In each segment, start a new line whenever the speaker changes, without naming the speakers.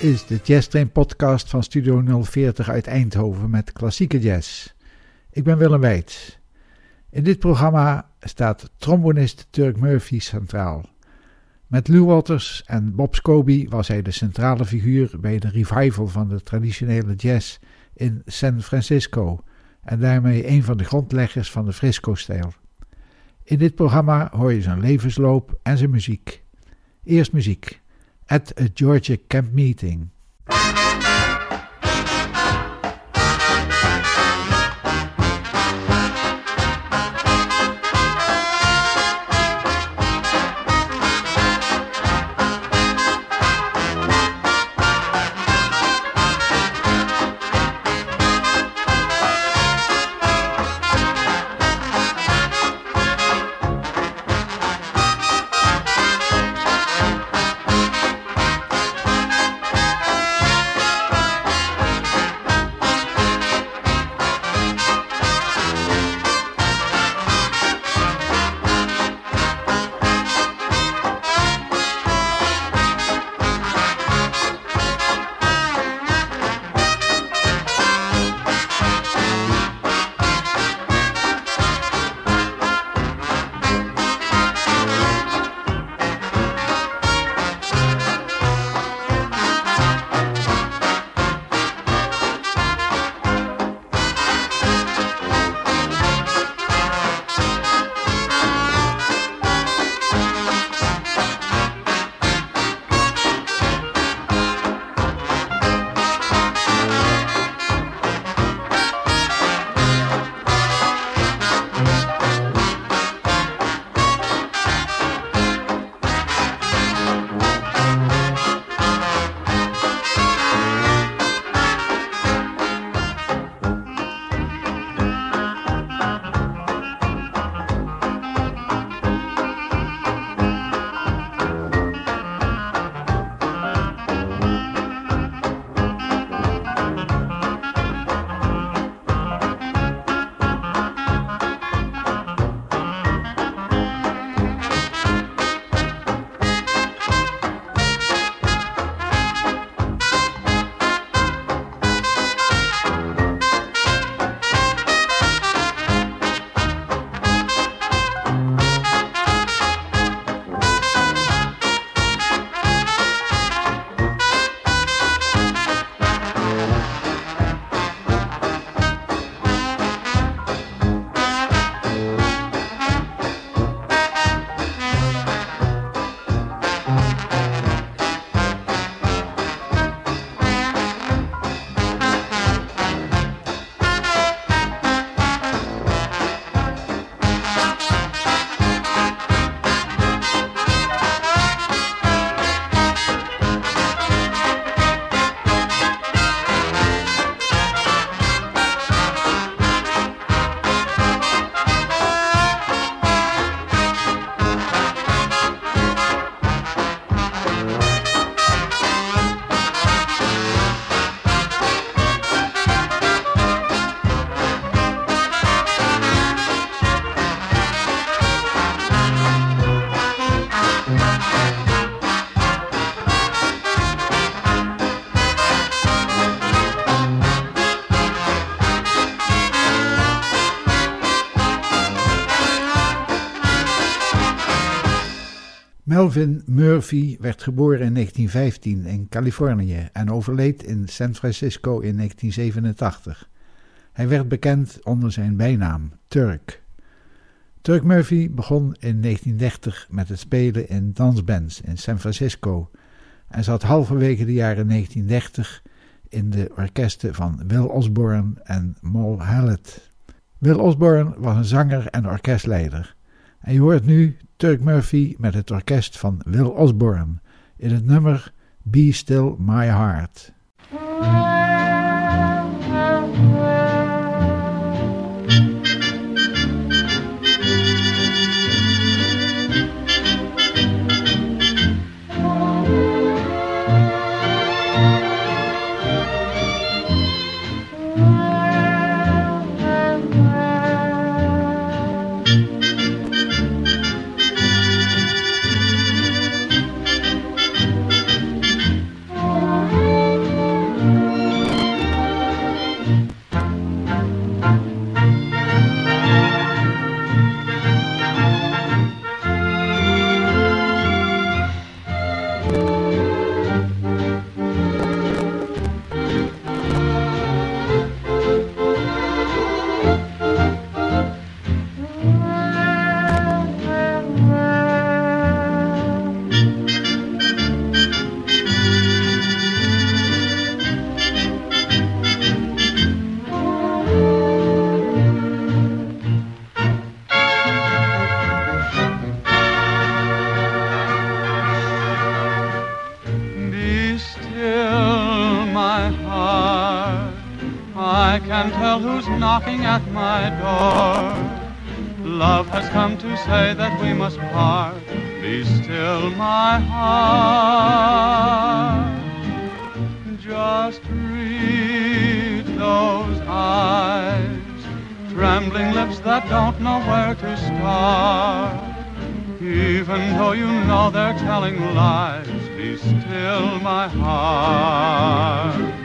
Is de Jazz Train podcast van Studio 040 uit Eindhoven met klassieke jazz. Ik ben Willem Weits. In dit programma staat trombonist Turk Murphy centraal. Met Lou Waters en Bob Scobie was hij de centrale figuur bij de revival van de traditionele jazz in San Francisco en daarmee een van de grondleggers van de Frisco-stijl. In dit programma hoor je zijn levensloop en zijn muziek. Eerst muziek. At a Georgia Camp Meeting. Melvin Murphy werd geboren in 1915 in Californië en overleed in San Francisco in 1987. Hij werd bekend onder zijn bijnaam Turk. Turk Murphy begon in 1930 met het spelen in dansbands in San Francisco en zat halverwege de jaren 1930 in de orkesten van Will Osborne en Moll Hallett. Will Osborne was een zanger en orkestleider. En je hoort nu Turk Murphy met het orkest van Will Osborne in het nummer Be Still My Heart.
I can tell who's knocking at my door. Love has come to say that we must part. Be still, my heart. Just read those eyes, trembling lips that don't know where to start. Even though you know they're telling lies, be still, my heart.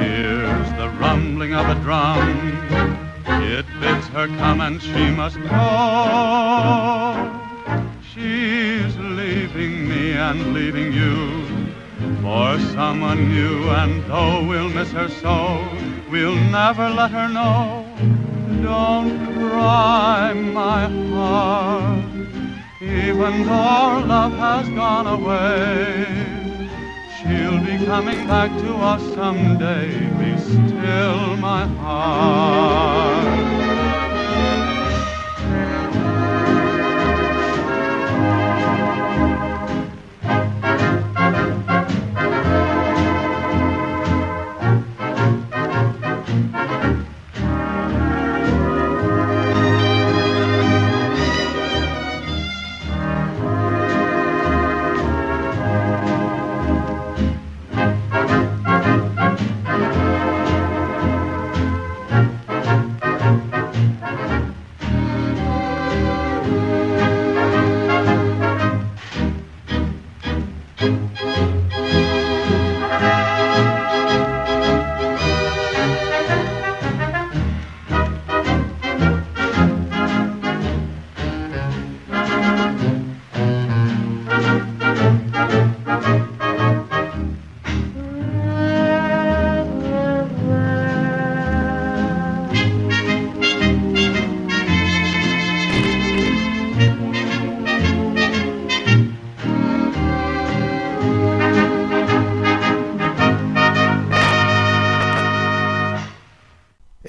Hears the rumbling of a drum. It bids her come and she must go. She's leaving me and leaving you for someone new, and though we'll miss her so, we'll never let her know. Don't cry, my heart, even though love has gone away. She'll be coming back to us someday. Be still, my heart.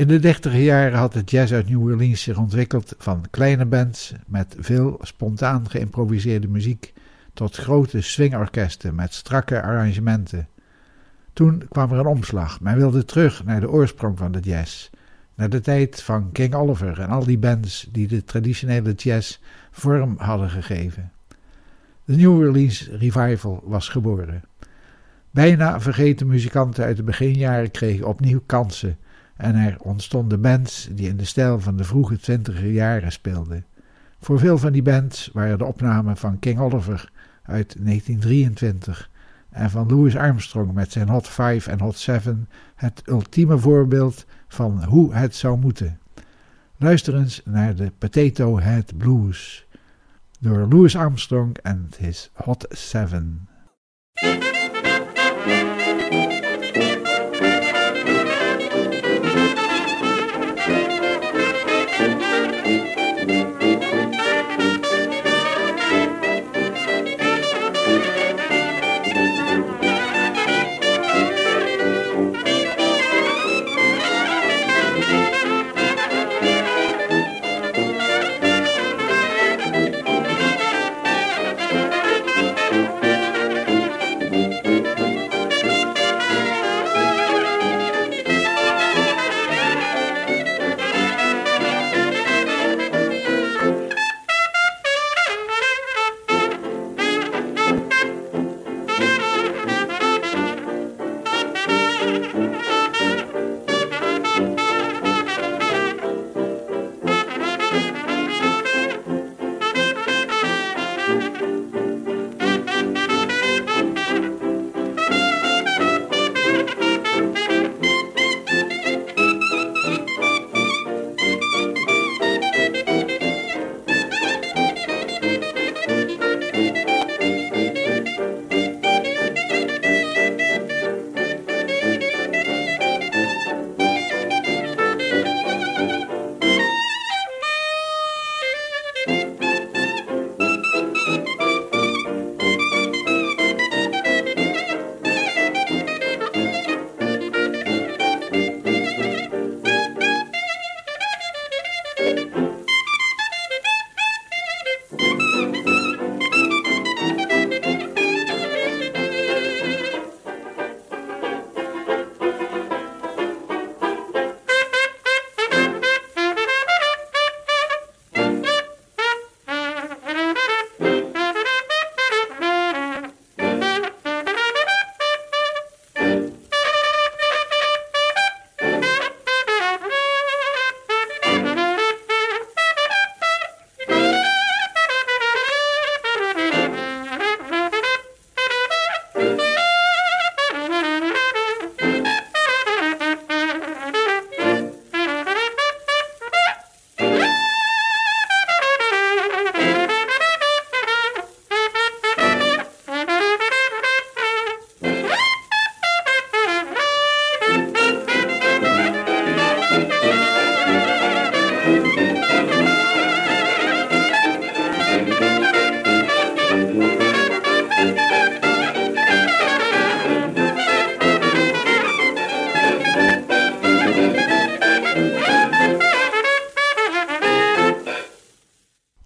In de dertiger jaren had de jazz uit New Orleans zich ontwikkeld van kleine bands met veel spontaan geïmproviseerde muziek tot grote swingorkesten met strakke arrangementen. Toen kwam er een omslag. Men wilde terug naar de oorsprong van de jazz, naar de tijd van King Oliver en al die bands die de traditionele jazz vorm hadden gegeven. De New Orleans Revival was geboren. Bijna vergeten muzikanten uit de beginjaren kregen opnieuw kansen en er ontstonden bands die in de stijl van de vroege twintiger jaren speelden. Voor veel van die bands waren de opnamen van King Oliver uit 1923 en van Louis Armstrong met zijn Hot 5 en Hot 7 het ultieme voorbeeld van hoe het zou moeten. Luister eens naar de Potato Head Blues door Louis Armstrong en his Hot 7.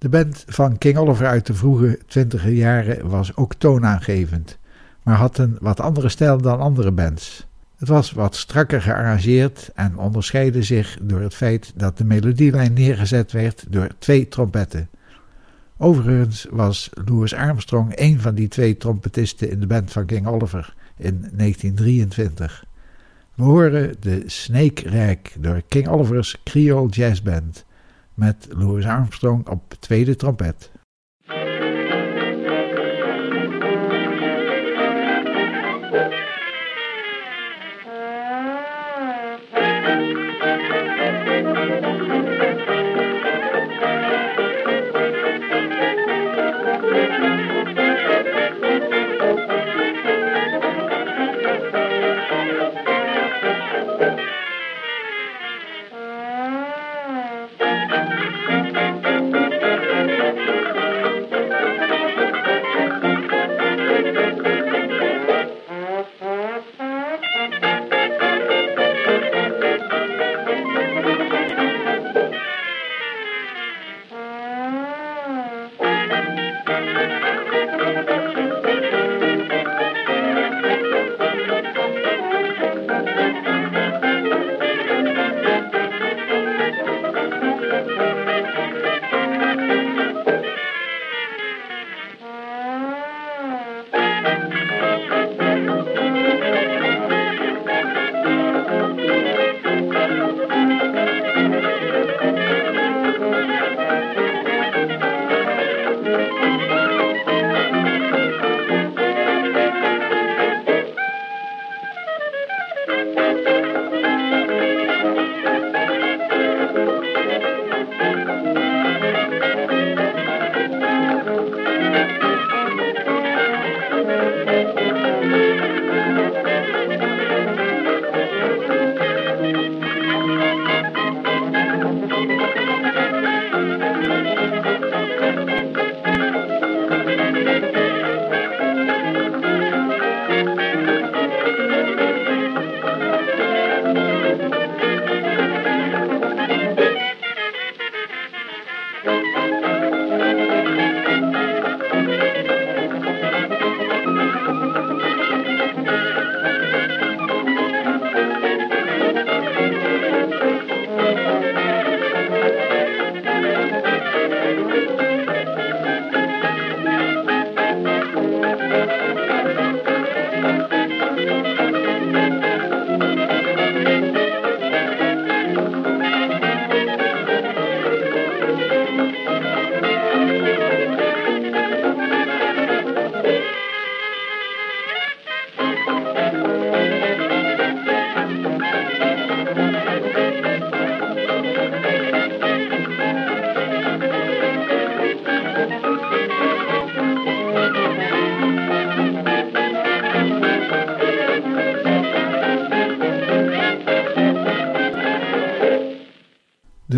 De band van King Oliver uit de vroege twintiger jaren was ook toonaangevend, maar had een wat andere stijl dan andere bands. Het was wat strakker gearrangeerd en onderscheidde zich door het feit dat de melodielijn neergezet werd door twee trompetten. Overigens was Louis Armstrong een van die twee trompetisten in de band van King Oliver in 1923. We horen de Snake Rack door King Oliver's Creole Jazz Band met Louis Armstrong op tweede trompet.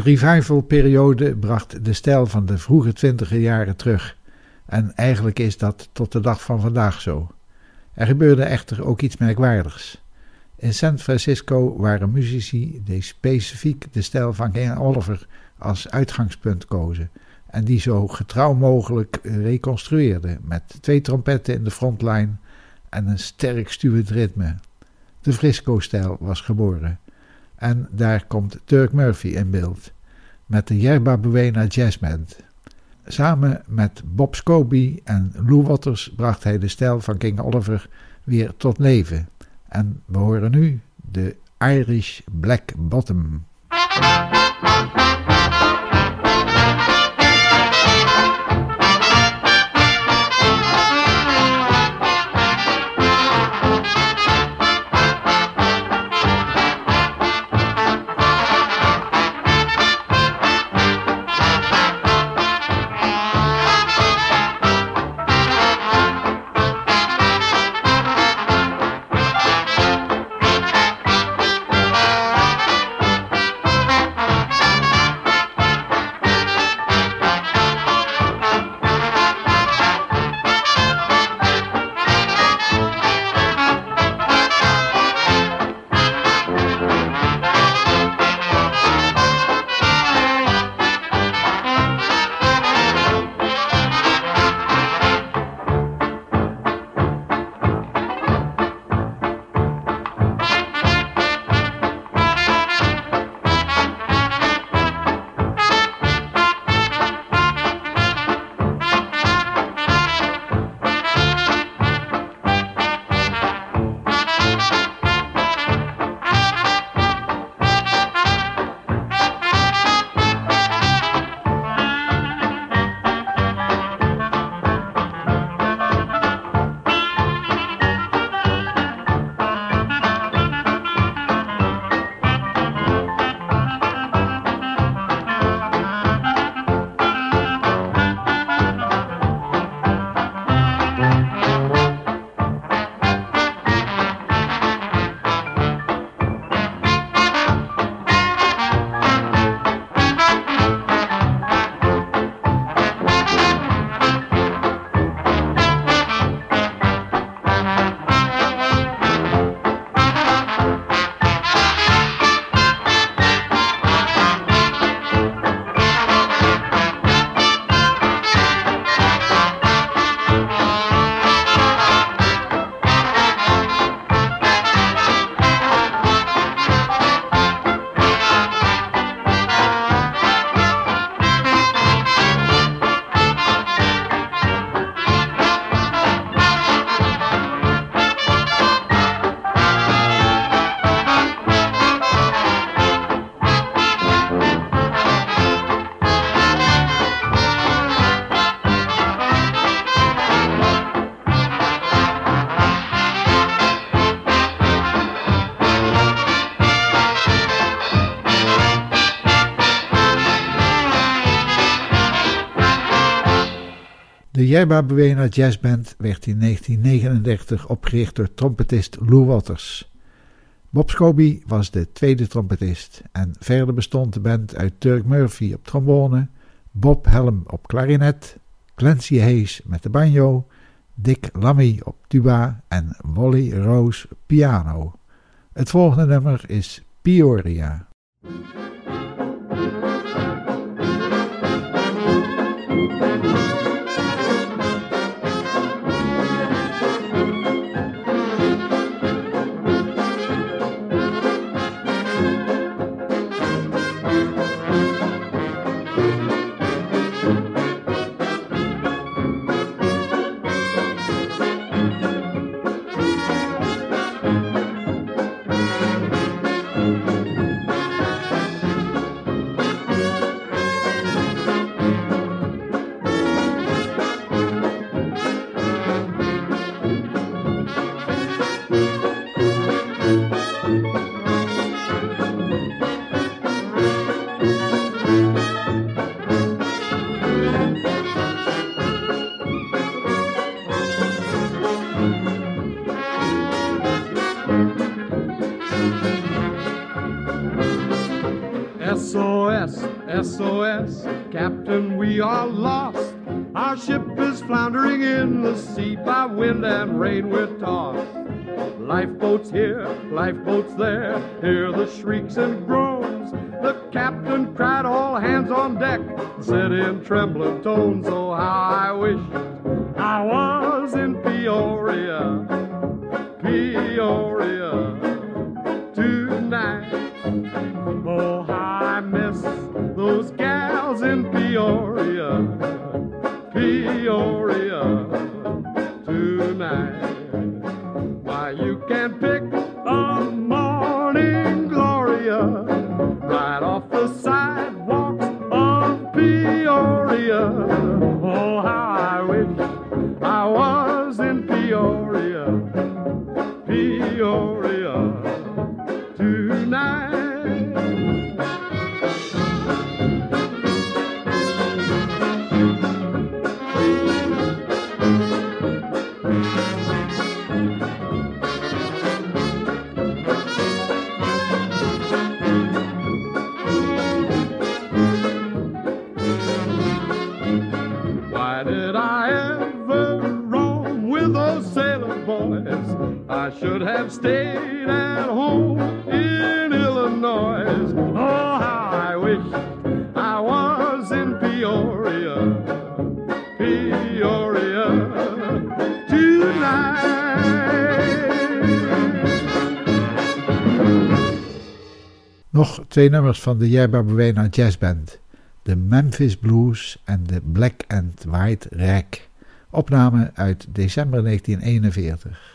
Revival-periode bracht de stijl van de vroege twintiger jaren terug. En eigenlijk is dat tot de dag van vandaag zo. Er gebeurde echter ook iets merkwaardigs. In San Francisco waren muzici die specifiek de stijl van King Oliver als uitgangspunt kozen en die zo getrouw mogelijk reconstrueerden met twee trompetten in de frontline en een sterk stuwend ritme. De Frisco-stijl was geboren. En daar komt Turk Murphy in beeld met de Yerba Buena Jazz Band. Samen met Bob Scobie en Lou Waters bracht hij de stijl van King Oliver weer tot leven. En we horen nu de Irish Black Bottom. Yerba Buena Jazz Band werd in 1939 opgericht door trompetist Lou Waters. Bob Scobie was de tweede trompetist en verder bestond de band uit Turk Murphy op trombone, Bob Helm op klarinet, Clancy Hayes met de banjo, Dick Lammy op tuba en Wally Rose piano. Het volgende nummer is Peoria.
Here, lifeboats there, hear the shrieks and groans. The captain cried, All hands on deck, said in trembling tones, Oh, how I wish I was in Peoria, Peoria should have stayed at home in Illinois. Oh, how I wish I was in Peoria, Peoria tonight.
Nog twee nummers van de Yerba Buena Jazz Band. De Memphis Blues en de Black and White Rack. Opname uit december 1941.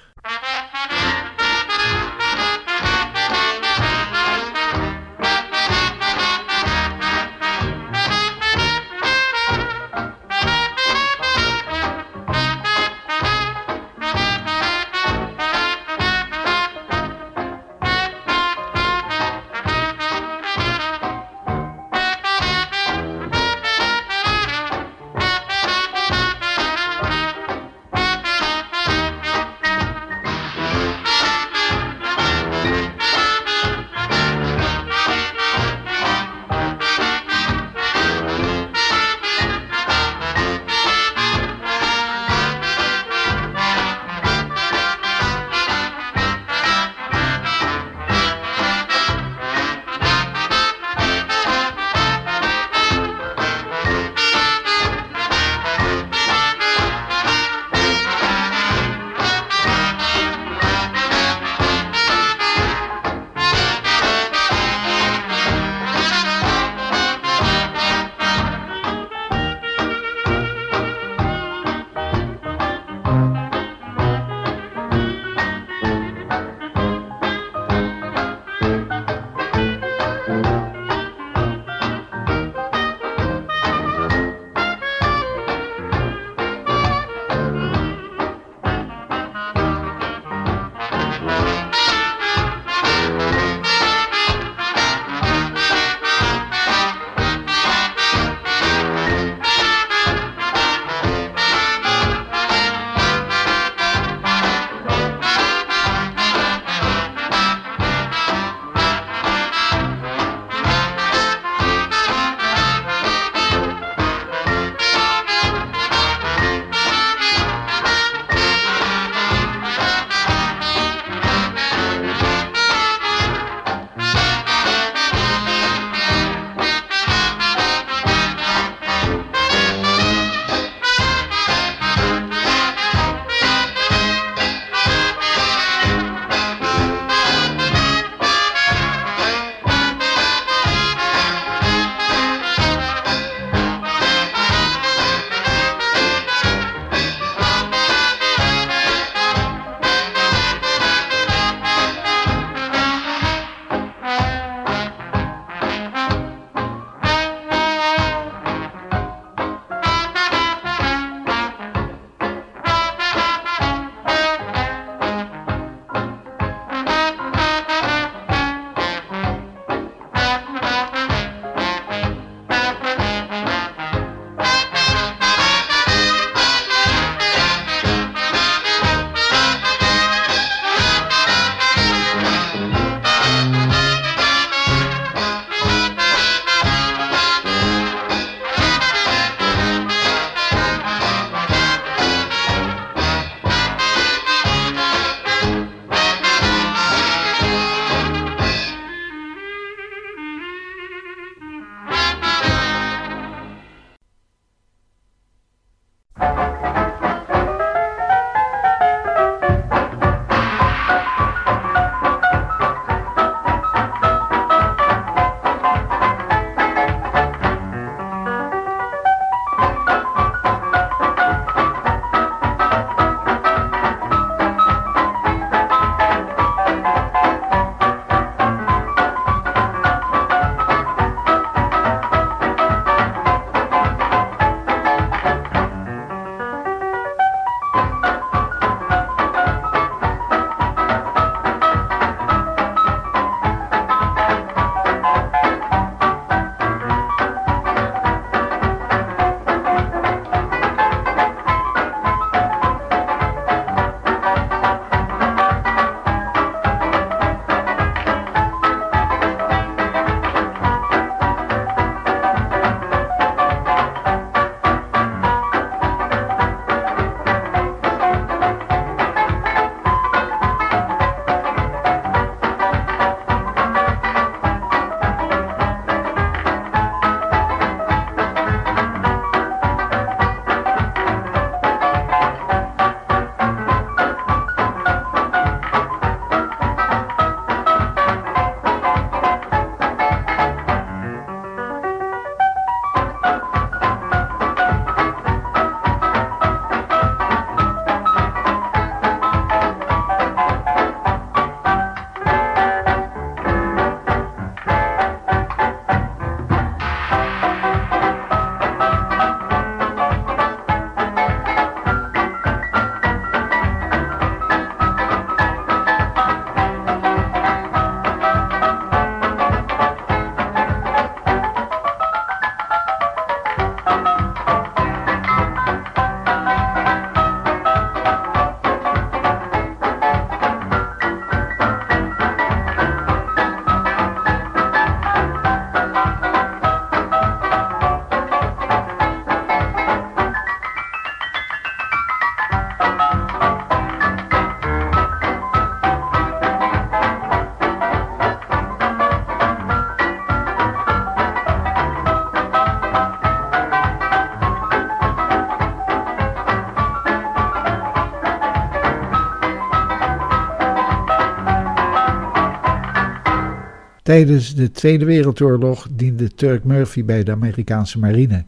Tijdens de Tweede Wereldoorlog diende Turk Murphy bij de Amerikaanse marine,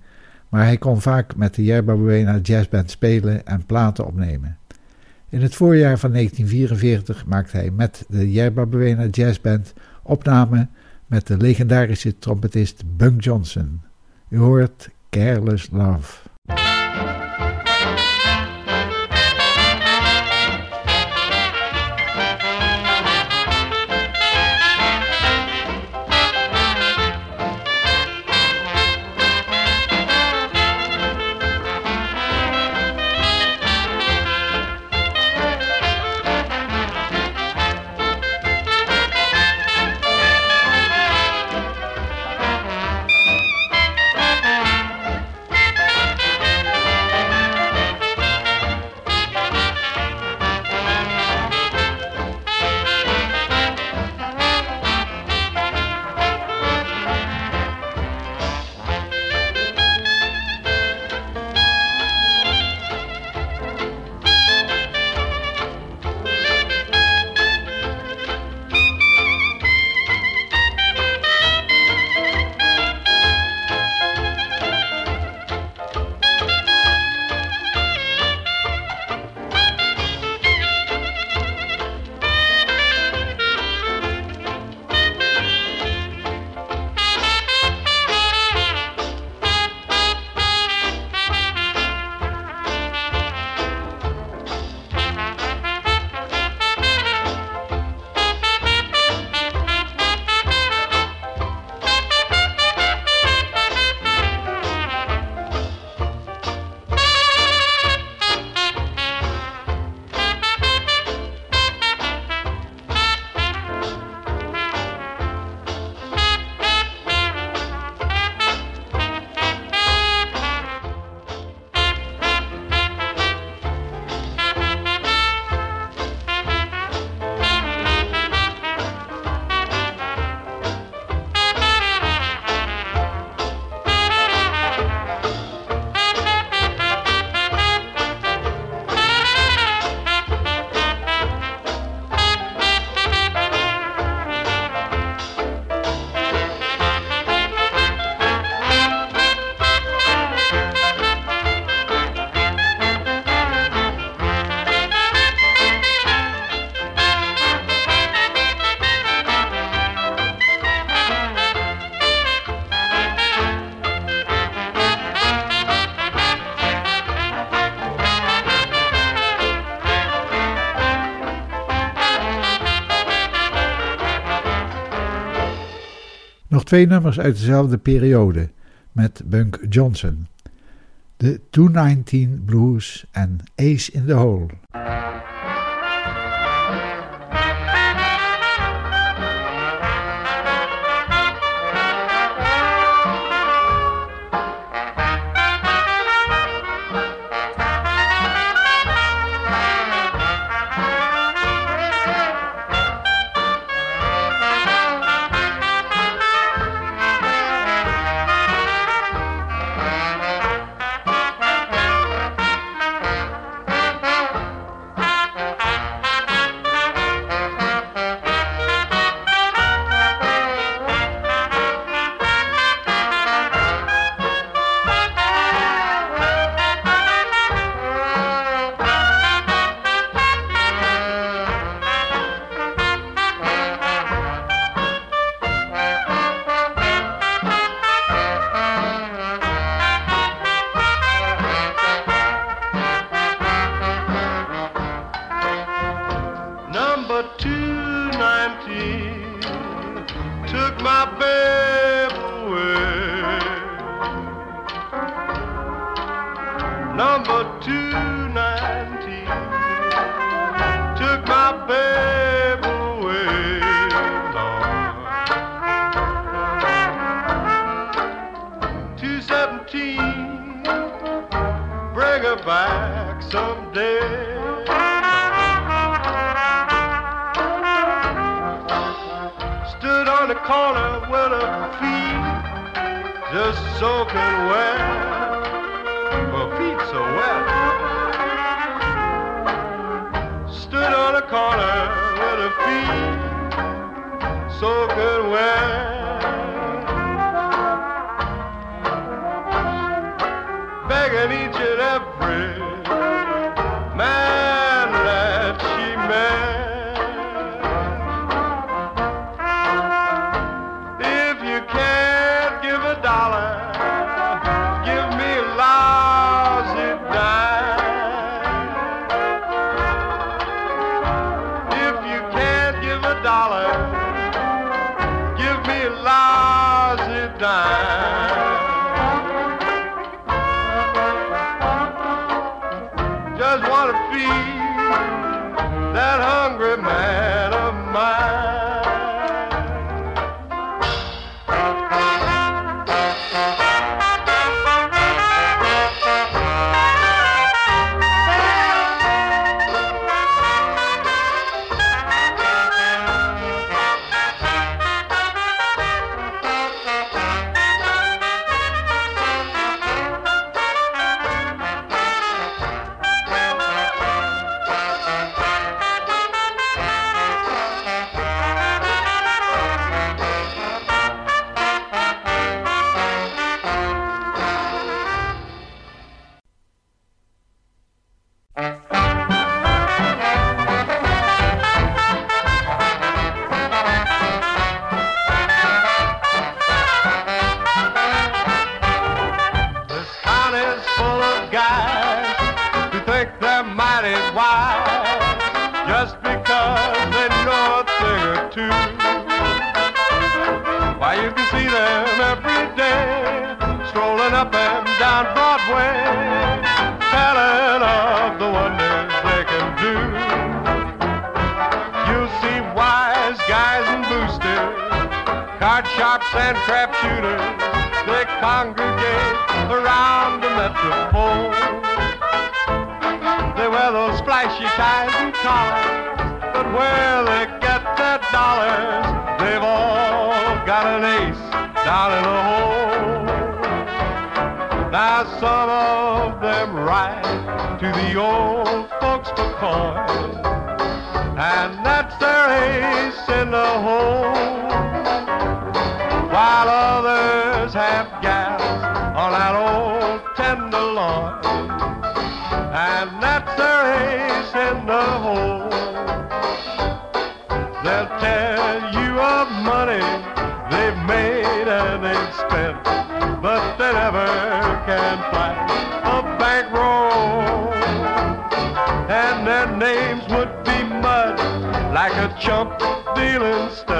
maar hij kon vaak met de Yerba Buena Jazzband spelen en platen opnemen. In het voorjaar van 1944 maakte hij met de Yerba Buena Jazzband opnamen met de legendarische trompetist Bunk Johnson. U hoort Careless Love. Twee nummers uit dezelfde periode met Bunk Johnson. De 219 Blues en Ace in the Hole.
be that hungry man of mine. the chump
dealings.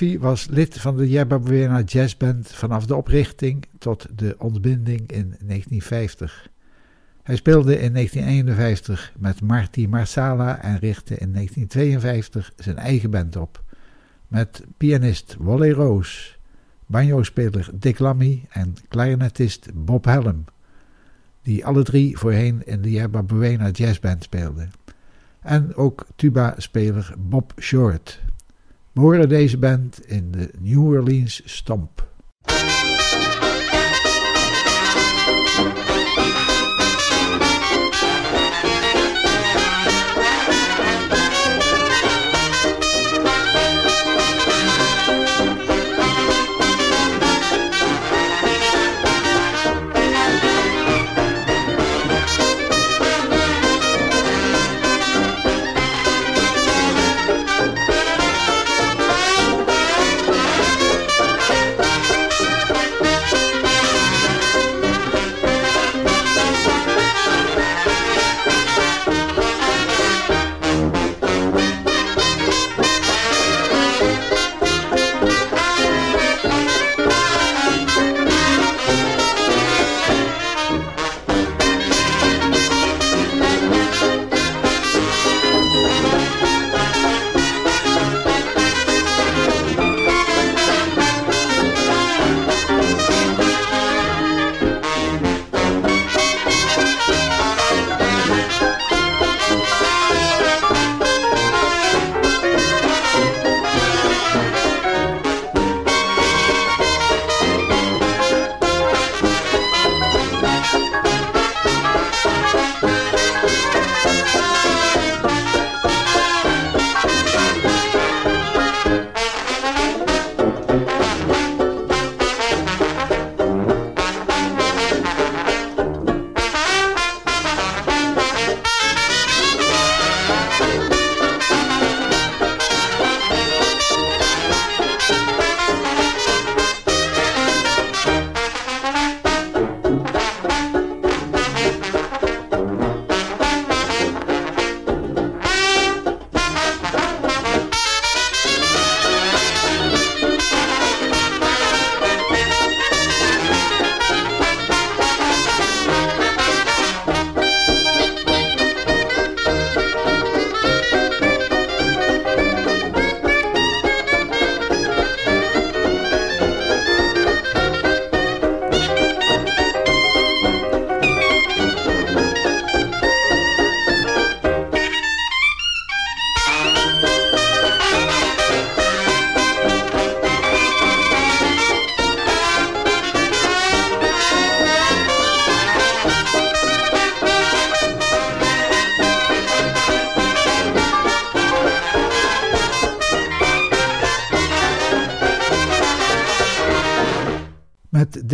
Murphy was lid van de Yerba Jazzband vanaf de oprichting tot de ontbinding in 1950. Hij speelde in 1951 met Marty Marsala en richtte in 1952 zijn eigen band op. Met pianist Wally Roos, banjo-speler Dick Lammy en clarinetist Bob Helm, die alle drie voorheen in de Yerba Buena Jazzband speelden. En ook tuba-speler Bob Short. We horen deze band in de New Orleans Stomp.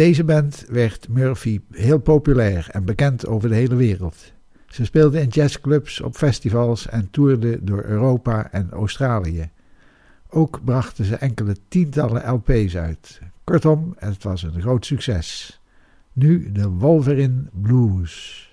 Deze band werd Murphy heel populair en bekend over de hele wereld. Ze speelden in jazzclubs, op festivals en toerden door Europa en Australië. Ook brachten ze enkele tientallen LP's uit. Kortom, het was een groot succes. Nu de Wolverine Blues.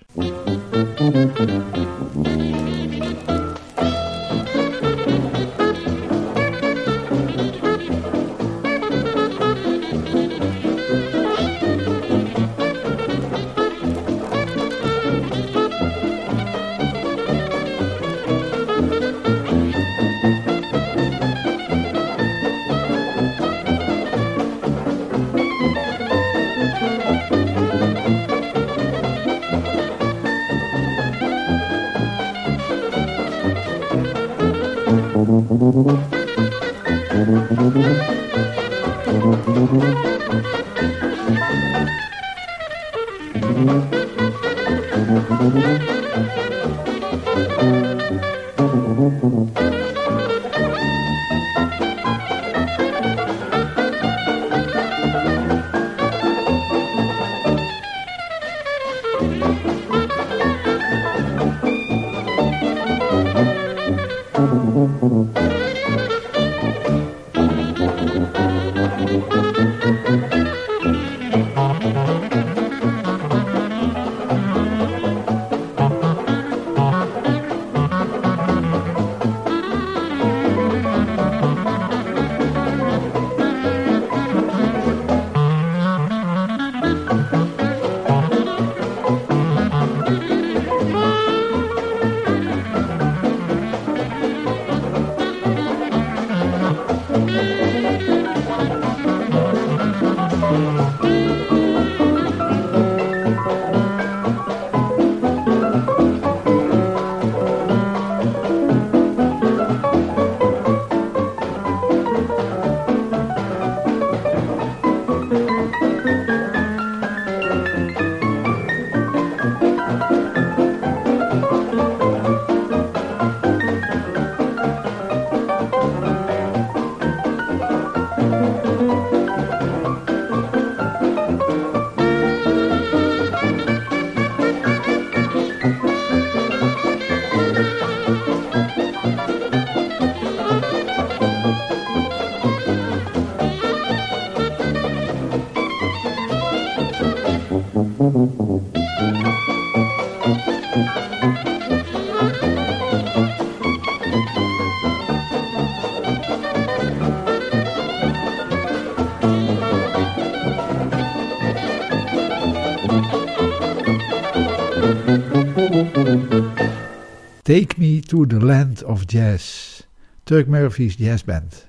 Take Me to the Land of Jazz, Turk Murphy's Jazz Band.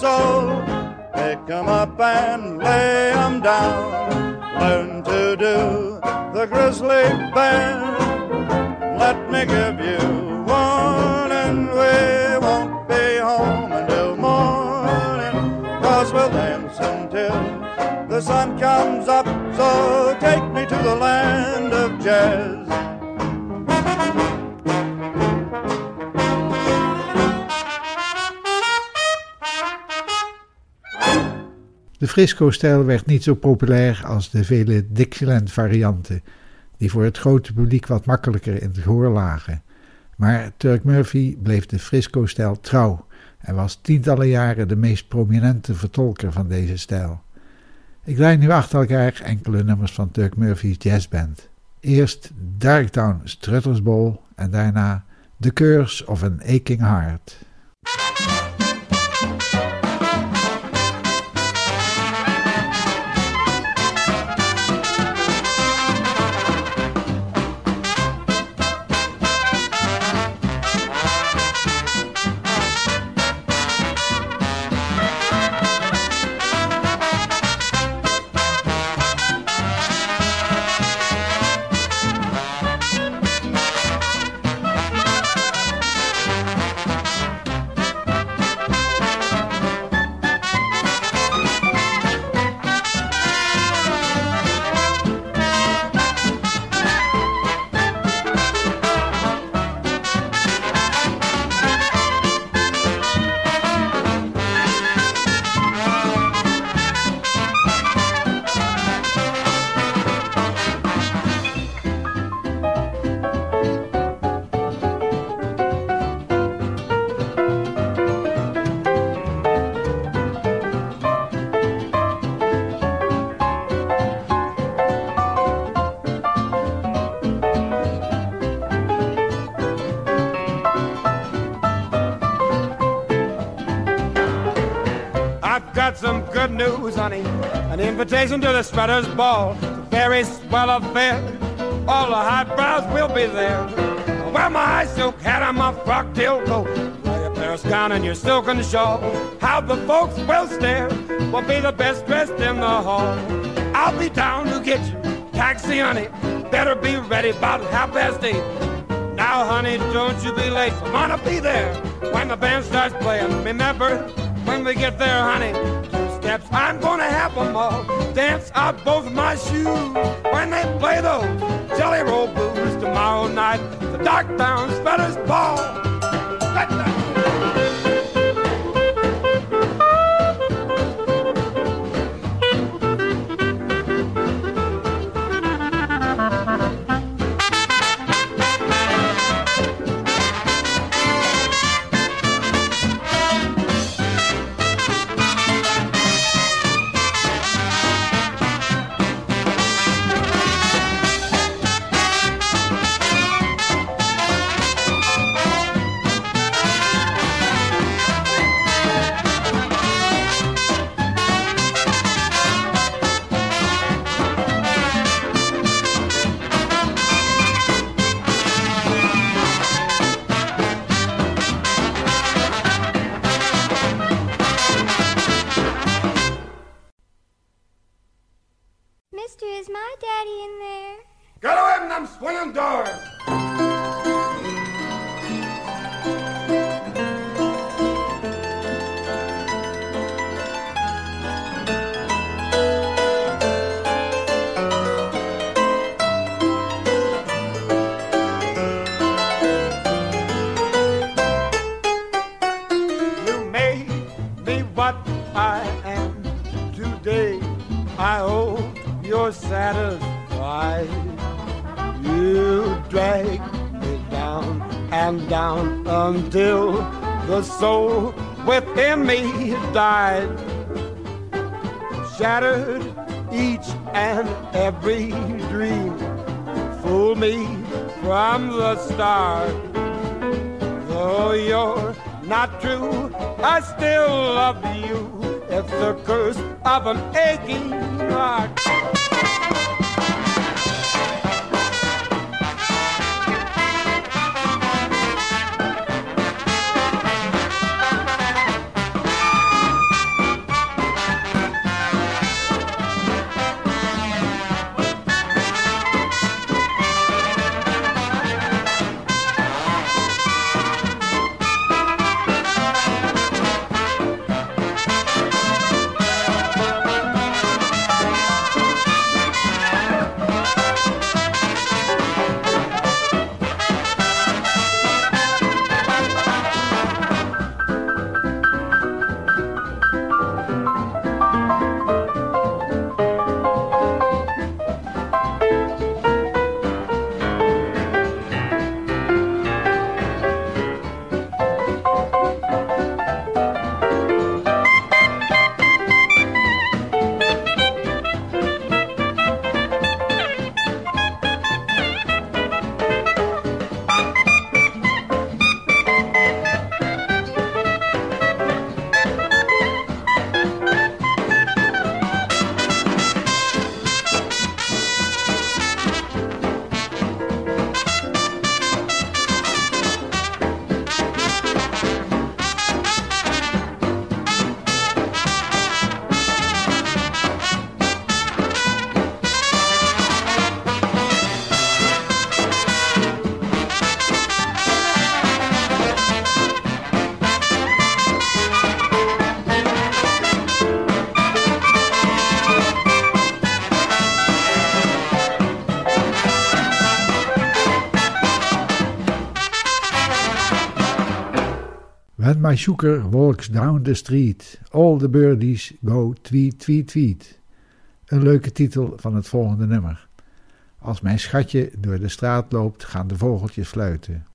so pick 'em up and lay 'em down. Learn to do the grizzly bear. Let me give you one, and we won't be home until morning. Cause we'll dance until the sun comes up. So take me to the land of jazz. De Frisco-stijl werd niet zo populair als de vele Dixieland-varianten, die voor het grote publiek wat makkelijker in het gehoor lagen. Maar Turk Murphy bleef de Frisco-stijl trouw en was tientallen jaren de meest prominente vertolker van deze stijl. Ik draai nu achter elkaar enkele nummers van Turk Murphy's jazzband. Eerst Darktown Strutters Bowl en daarna The Curse of an Aching Heart.
Honey. An invitation to the Spreaders Ball. Very swell affair. All the high brows will be there. I'll wear my high silk hat and my frock tail coat. Your Paris gown and your silken shawl. How the folks will stare. Will be the best dressed in the hall. I'll be down to get you. Taxi, honey. Better be ready about half past eight. Now, honey, don't you be late. I'm gonna be there when the band starts playing. Remember, when we get there, honey, steps. I'm gonna have them all dance out both my shoes when they play those Jelly Roll Blues tomorrow night. The Dark Town Spellers Ball. Shattered each and every dream. Fool me from the start. Though you're not true, I still love you. It's the curse of an aching heart.
Shooker walks down the street. All the birdies go tweet, tweet, tweet. Een leuke titel van het volgende nummer. Als mijn schatje door de straat loopt, gaan de vogeltjes fluiten.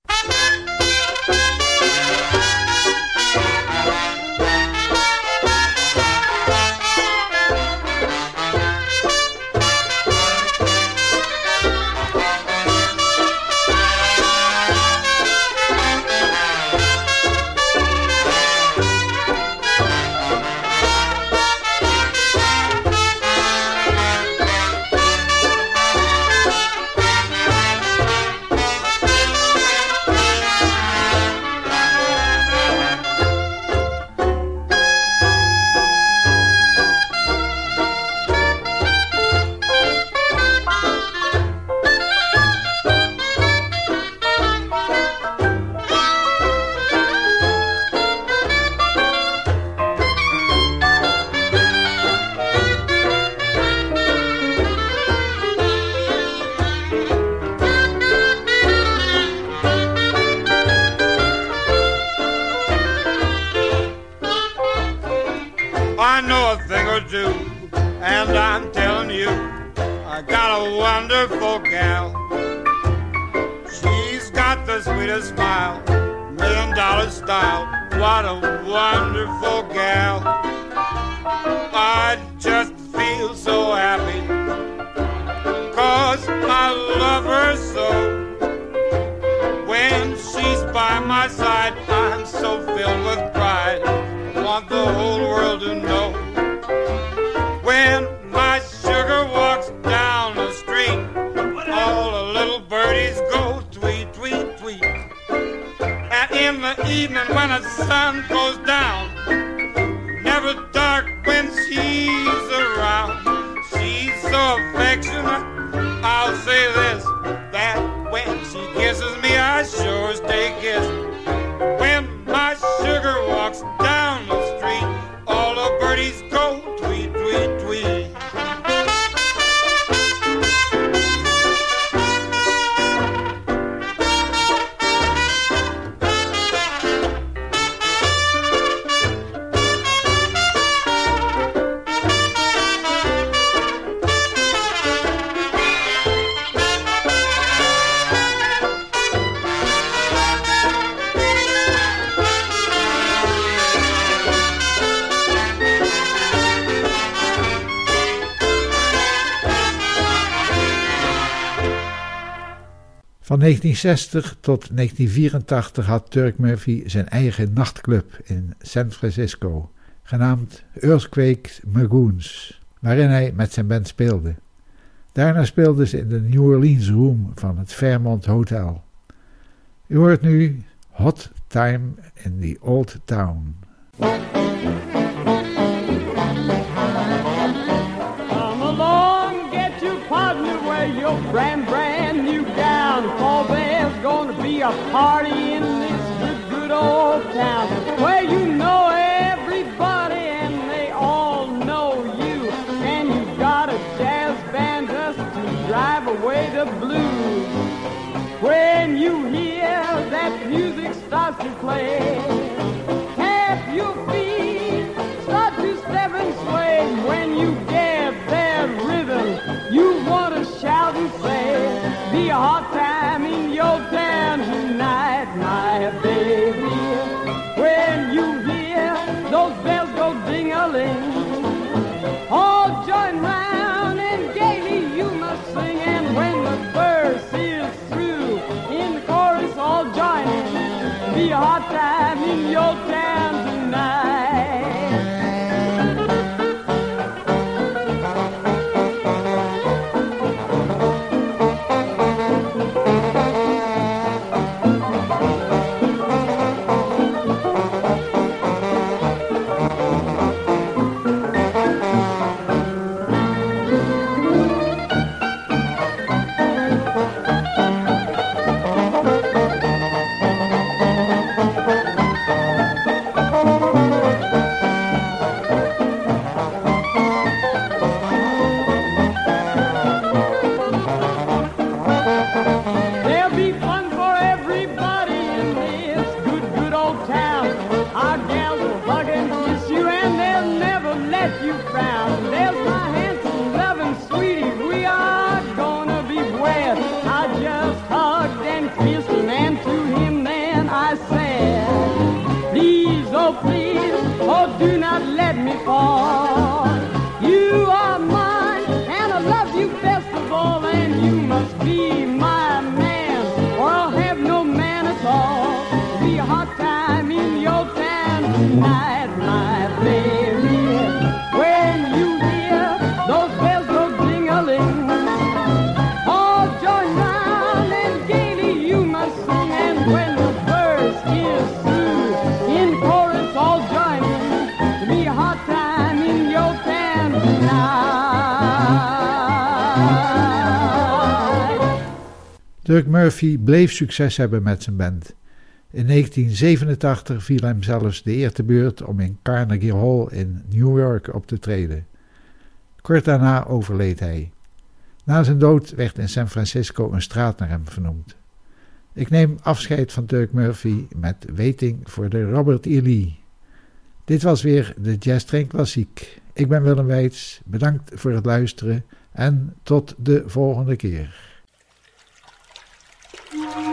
do. And I'm telling you, I got a wonderful gal. She's got the
sweetest smile, million dollar style. What a wonderful gal. I just feel so happy, cause I love her so when she's by my side, I'm so filled with pride. Want the whole world to know. the evening when the sun goes down. Never dark when she's
around. She's so affectionate. I'll say this that when she kisses me, I sure stay kissed. When my sugar walks down. Van 1960 tot 1984 had Turk Murphy zijn eigen nachtclub in San Francisco, genaamd Earthquake Magoons, waarin hij met zijn band speelde. Daarna speelden ze in de New Orleans Room van het Fairmont Hotel. U hoort nu Hot Time in the Old Town. Party
Dirk Murphy bleef succes hebben met zijn band. In 1987 viel hem zelfs de eer te beurt om in Carnegie Hall in New York op te treden. Kort daarna overleed hij. Na zijn dood werd in San Francisco een straat naar hem vernoemd. Ik neem afscheid van Dirk Murphy met Waiting voor de Robert E. Lee. Dit was weer de Jazz Train Klassiek. Ik ben Willem Weits, bedankt voor het luisteren en tot de volgende keer. Yeah.